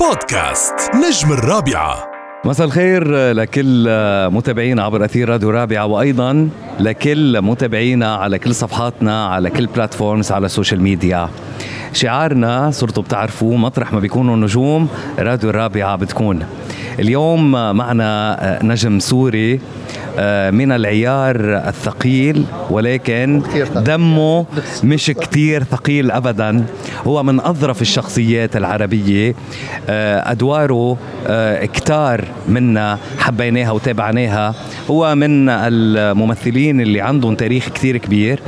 بودكاست نجم الرابعة. مساء الخير لكل متابعينا عبر أثير راديو رابعة وأيضا لكل متابعينا على كل صفحاتنا على كل platforms على ال social media شعارنا صرتوا بتعرفوا مطرح ما بيكونوا نجوم راديو الرابعه بتكون. اليوم معنا نجم سوري آه، من العيار الثقيل ولكن دمه مش كتير ثقيل ابدا. هو من أظرف الشخصيات العربية. آه، أدواره آه، كتار منا حبيناها وتابعناها. هو من الممثلين اللي عندهم تاريخ كتير كبير.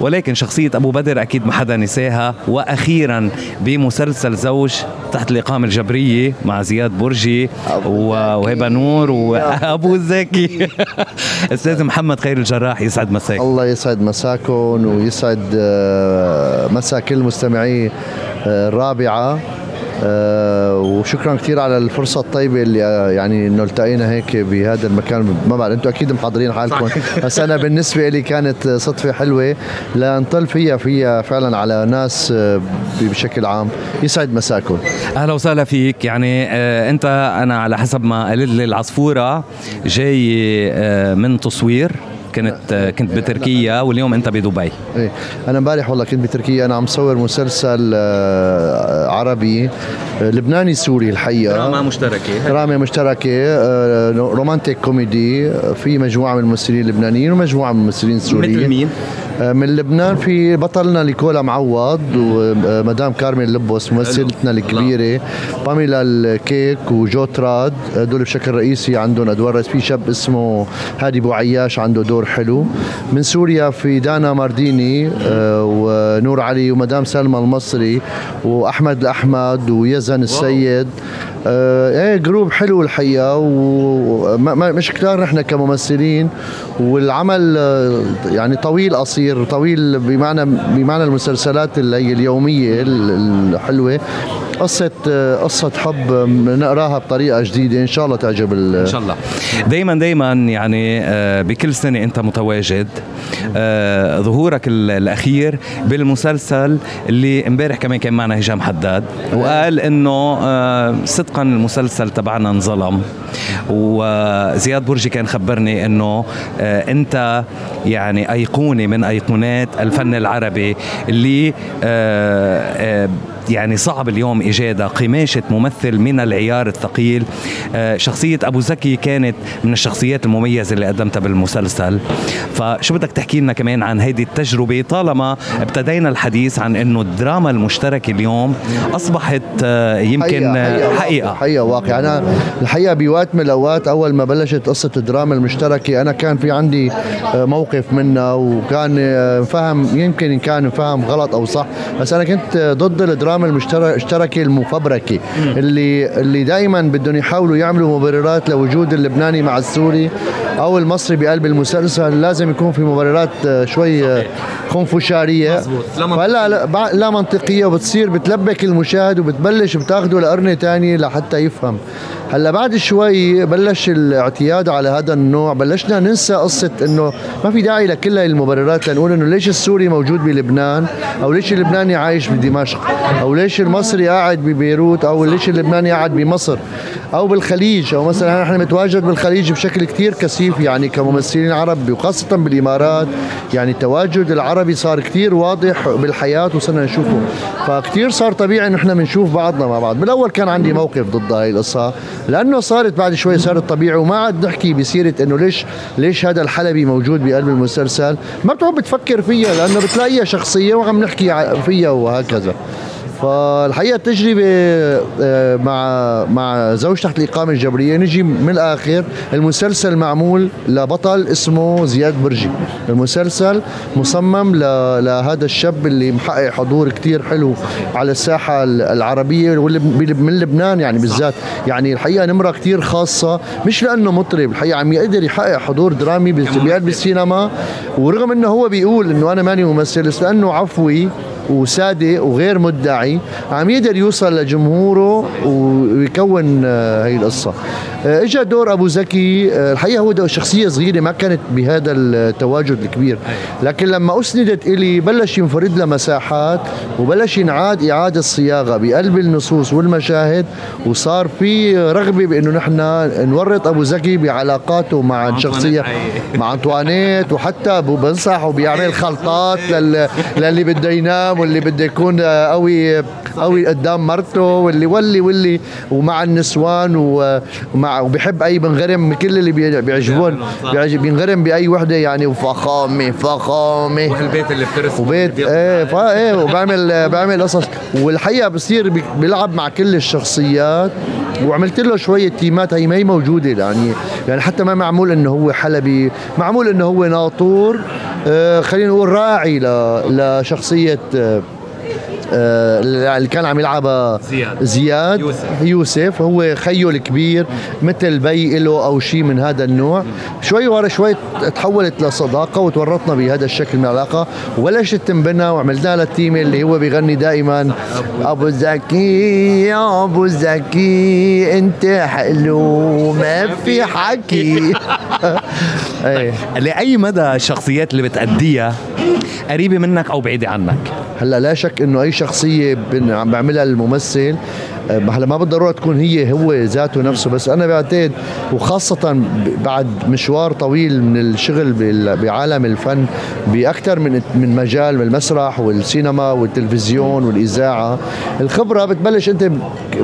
ولكن شخصية أبو بدر أكيد ما حدا نساها. وأخيرا بمسلسل زوج تحت الإقامة الجبرية مع زياد برجي. وهبة نور وأبو زكي. أستاذ محمد خير الجراح يسعد مساك. الله يسعد مساكم ويسعد آه، مساء كل مستمعي آه، الرابعة. وشكرا كثير على الفرصة الطيبة اللي آه، يعني إنه التقينا هيك بهذا المكان. ما بعرف أنتم أكيد محضرين حالكم. بس أنا بالنسبة لي كانت صدفة حلوة. لنطل فيها فيها فعلا على ناس آه، بشكل عام. يسعد مساكم. أهلا وسهلا فيك. يعني آه أنت أنا على حسب ما قالت لي العصفورة جاي آه من تصوير. كنت كنت بتركيا واليوم أنت بدبي. إيه أنا امبارح والله كنت بتركيا. أنا عم صور مسلسل آه، عربي آه، لبناني سوري الحقيقة. دراما مشتركة. دراما مشتركة آه، romantic comedy في مجموعة من الممثلين اللبنانيين ومجموعة من الممثلين السوريين. مثل مين؟ من لبنان في بطلنا نيكولا معوض ومدام كارمين لبوس ممثلتنا الكبيرة. باميلا الكيك وجو تراد دول بشكل رئيسي عندهم أدوار. في شاب اسمه هادي بو عياش عنده دور حلو. من سوريا في دانا مارديني آه، ونور علي ومدام سلمى المصري وأحمد الأحمد ويزن السيد. آه، إيه group حلو الحقيقة ومش كتار نحن كممثلين والعمل آه، يعني طويل قصير طويل بمعنى بمعنى المسلسلات اللي هي اليوميه الحلوة. قصة قصة حب نقراها بطريقة جديدة. إن شاء الله تعجب إن شاء الله. دايما دايما يعني آه، بكل سنة أنت متواجد. آه، ظهورك الأخير بالمسلسل اللي امبارح كمان كان معنا هشام حداد وقال آه، صدقا المسلسل تبعنا انظلم. وزياد برجي كان خبرني إنه أنت يعني أيقونة من أيقونات الفن العربي اللي يعني صعب اليوم إيجادها قماشة ممثل من العيار الثقيل. آه، شخصية أبو زكي كانت من الشخصيات المميزة اللي قدمتها بالمسلسل. فشو بدك تحكي لنا كمان عن هذه التجربة؟ طالما ابتدينا الحديث عن أنه الدراما المشتركة اليوم أصبحت آه، يمكن حقيقة, حقيقة, حقيقة. واقع أنا الحقيقة بوقت من الأوقات أول ما بلشت قصة الدراما المشتركة أنا كان في عندي آه، موقف منها وكان فهم يمكن كان فهم غلط أو صح بس أنا كنت ضد الدراما الدراما المشتركه المفبركه اللي اللي دائما بدهم يحاولوا يعملوا مبررات لوجود اللبناني مع السوري أو المصري بقلب المسلسل. لازم يكون في مبررات آه، شوي آه، خنفشارية. فلا لا, لا منطقية وبتصير بتلبك المشاهد وبتبلش بتاخده لقرنه ثانية لحتى يفهم. هلأ بعد شوي بلش الاعتياد على هذا النوع. بلشنا ننسى قصة إنه ما في داعي لكل المبررات لنقول إنه ليش السوري موجود بلبنان أو ليش اللبناني عايش بدمشق أو ليش المصري قاعد ببيروت أو ليش اللبناني قاعد بمصر أو بالخليج أو مثلا نحن متواجد بالخليج بشكل كثير كثيف يعني كممثلين عرب وخاصة بالإمارات. يعني التواجد العربي صار كثير واضح بالحياة وصرنا نشوفه. فكثير صار طبيعي انه إحنا بنشوف بعضنا مع بعض. بالأول كان عندي موقف ضد هاي القصة لأنه صارت بعد شوي صارت طبيعي وما عاد نحكي بسيرة إنه ليش ليش هذا الحلبي موجود بقلب المسلسل. ما بتقعد بتفكر فيها لأنه بتلاقيها شخصية وعم نحكي فيها وهكذا. فالحقيقة التجربة آه، مع مع زوج تحت الإقامة الجبرية نجي من الآخر. المسلسل معمول لبطل اسمه زياد برجي. المسلسل مصمم لهذا الشاب اللي محقق حضور كتير حلو على الساحة العربية من لبنان يعني بالذات. يعني الحقيقة نمرة كتير خاصة مش لأنه مطرب الحقيقة عم يقدر يحقق حضور درامي بقلب السينما ورغم إنه هو بيقول إنه أنا ماني ممثل بس لأنه عفوي. وصادق وغير مدعي عم يقدر يوصل لجمهوره ويكون هي آه، اجى دور أبو زكي آه، الحقيقة هو شخصية صغيرة ما كانت بهذا التواجد الكبير. لكن لما أسندت إلي بلش ينفرد لها مساحات وبلش ينعاد إعادة صياغة بقلب النصوص والمشاهد وصار في رغبة بإنه نحن نورط أبو زكي بعلاقاته مع الشخصيه مع أنطوانيت وحتى بنصح وبيعمل خلطات للي بده ينام واللي بده يكون قوي قوي قدام مرته واللي واللي واللي ومع النسوان ومع وبيحب أي بنغرم كل اللي بيعجبون. بيعجب بينغرم بأي وحدة يعني وفخامة فخامة. والبيت اللي بترسم وبيت إيه فا إيه وبعمل بعمل قصص. والحقيقة بصير بيلعب مع كل الشخصيات. وعملت له شوية تيمات هي ما هي موجودة يعني. يعني حتى ما معمول إنه هو حلبي. معمول إنه هو ناطور. آه خلينا نقول راعي لشخصية آه، اللي كان عم يلعبها زياد. زياد. يوسف, يوسف هو خيه الكبير مثل بي له أو شيء من هذا النوع. شوي ورا شوي تحولت لصداقة وتورطنا بهذا الشكل من العلاقة. وبلشت تنبنى وعملنا لها التيمه اللي هو بيغني دائما. أبو زكي. يا أبو زكي أنت حلو ما في حكي. إيه. لأي مدى الشخصيات اللي بتأديها قريبة منك أو بعيدة عنك؟ هلأ لا شك إنه أي شخصية عم بعملها الممثل. هلا ما بالضرورة تكون هي هو ذاته نفسه بس أنا بعتقد وخاصة بعد مشوار طويل من الشغل بعالم الفن بأكثر من من مجال من المسرح والسينما والتلفزيون والإذاعة الخبرة بتبلش أنت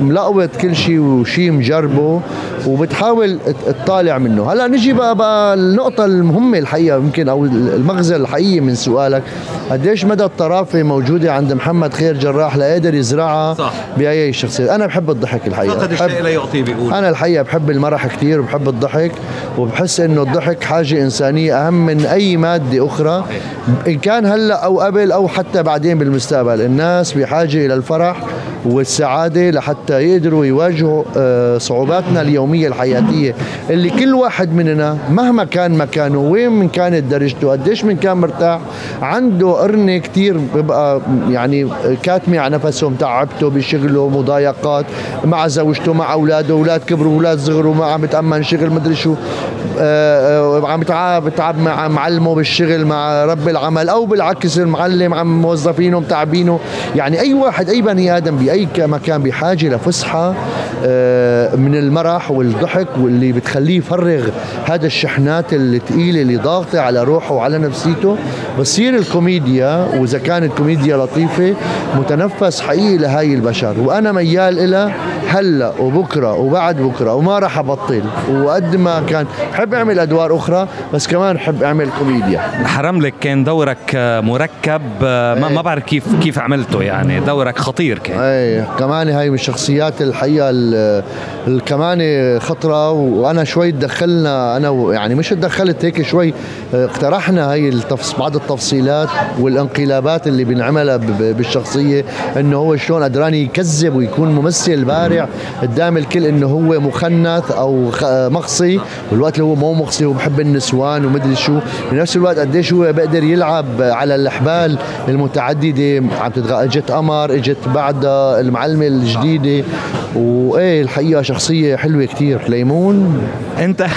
ملقوط كل شيء وشيء مجربه وبتحاول تطالع منه. هلا نجي بقى, بقى النقطة المهمة الحقيقة يمكن أو المغزى الحقيقي من سؤالك. قديش مدى الطرافة موجودة عند محمد خير جراح ليقدر يزرعها صح. بأي شخصية؟ أنا بحب الضحك الحقيقة. فقد الشيء لا يعطيه بيقول. أنا الحقيقة بحب المرح كثير وبحب الضحك وبحس إنه الضحك حاجة إنسانية أهم من أي مادة أخرى. إن كان هلأ أو قبل أو حتى بعدين بالمستقبل الناس بحاجة إلى الفرح والسعادة لحتى يقدروا يواجهوا آه، صعوباتنا اليومية الحياتية اللي كل واحد مننا مهما كان مكانه وين من كانت درجته قديش من كان مرتاح عنده قرنة كثير بيبقى يعني كاتمة على نفسه متعبته بشغله مضايقات مع زوجته مع أولاده أولاد كبروا أولاد صغروا ما عم بتامن شغل مدري شو آه، آه، عم بتعب مع معلمه بالشغل مع رب العمل أو بالعكس المعلم عم موظفينه متعبينه. يعني أي واحد أي بني آدم بأي مكان بحاجة لفسحه آه، من المرح والضحك واللي بتخليه يفرغ هذا الشحنات الثقيله اللي ضاغطة على روحه وعلى نفسيته. بصير الكوميديا وإذا كانت كوميديا لطيفة متنفس حقيقي لهاي البشر. وأنا ميال إلى هلا وبكرة وبعد بكرة وما راح أبطل وقد ما كان. بحب أعمل أدوار أخرى بس كمان بحب أعمل كوميديا. حرم لك كان دورك مركب ما, ما بعرف كيف كيف عملته يعني. دورك خطير كان. اي كمان هاي من الشخصيات الحقيقة كمان خطرة وأنا شوي تدخلنا أنا يعني مش تدخلت هيك شوي اقترحنا هاي التفص بعض التفصيلات والانقلابات اللي بنعملها بالشخصية إنه هو شلون قدران يكذب ويكون ممثل بارع قدام الكل إنه هو مخنث أو مقصي والوقت اللي هو مو مقصي وبحب النسوان ومدري شو. بنفس الوقت قديش هو بيقدر يلعب على الإحبال المتعددة. عم تتغ... اجت قمر اجت بعدها المعلمة الجديدة. وإيه الحقيقة شخصية حلوة كثير ليمون؟ أنت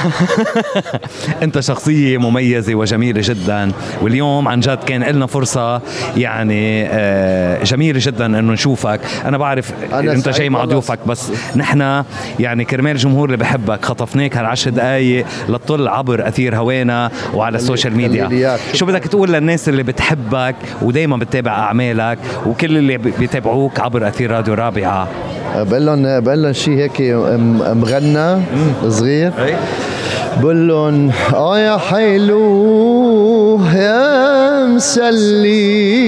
أنت شخصية مميزة وجميلة جدا. واليوم عن جد كان لنا فرصة يعني آه، جميلة جدا إنه نشوفك. أنا بعرف أنا أنت جاي مع ضيوفك بس نحن يعني كرمال الجمهور اللي بحبك خطفناك هالعشر دقائق لتطل عبر أثير هوانا وعلى ال social media. شو بدك تقول للناس اللي بتحبك ودائما بتتابع أعمالك وكل اللي بيتابعوك عبر أثير راديو رابعة؟ بقول لهم بقول لهم شيء هيك مغنى صغير. بقول لهم آه يا حلو يا مسليني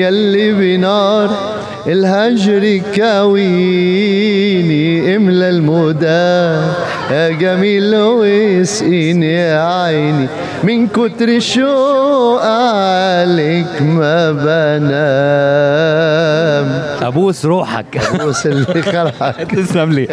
يلي بنار. الهجر كاويني إملى المدى. يا جميل واسقيني يا عيني. من كتر الشوق عليك ما بنام. أبوس روحك. بوس اللي خلقك. تسلم لي.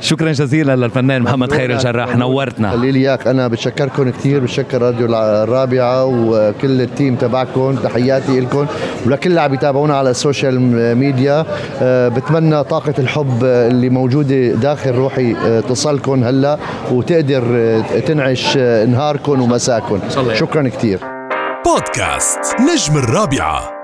شكرا جزيلا للفنان محمد خير الجراح نورتنا. خلي لي إياك. أنا بتشكركم كثير بتشكر راديو الرابعة وكل التيم تبعكم. تحياتي لكم ولكل اللي عم يتابعونا على السوشيال ميديا أه، بتمنى طاقة الحب اللي موجودة داخل روحي أه، تصلكم. هلا وتقدر أه، تنعش أه، نهاركم ومساكم. شكرا كثير بودكاست نجم الرابعة.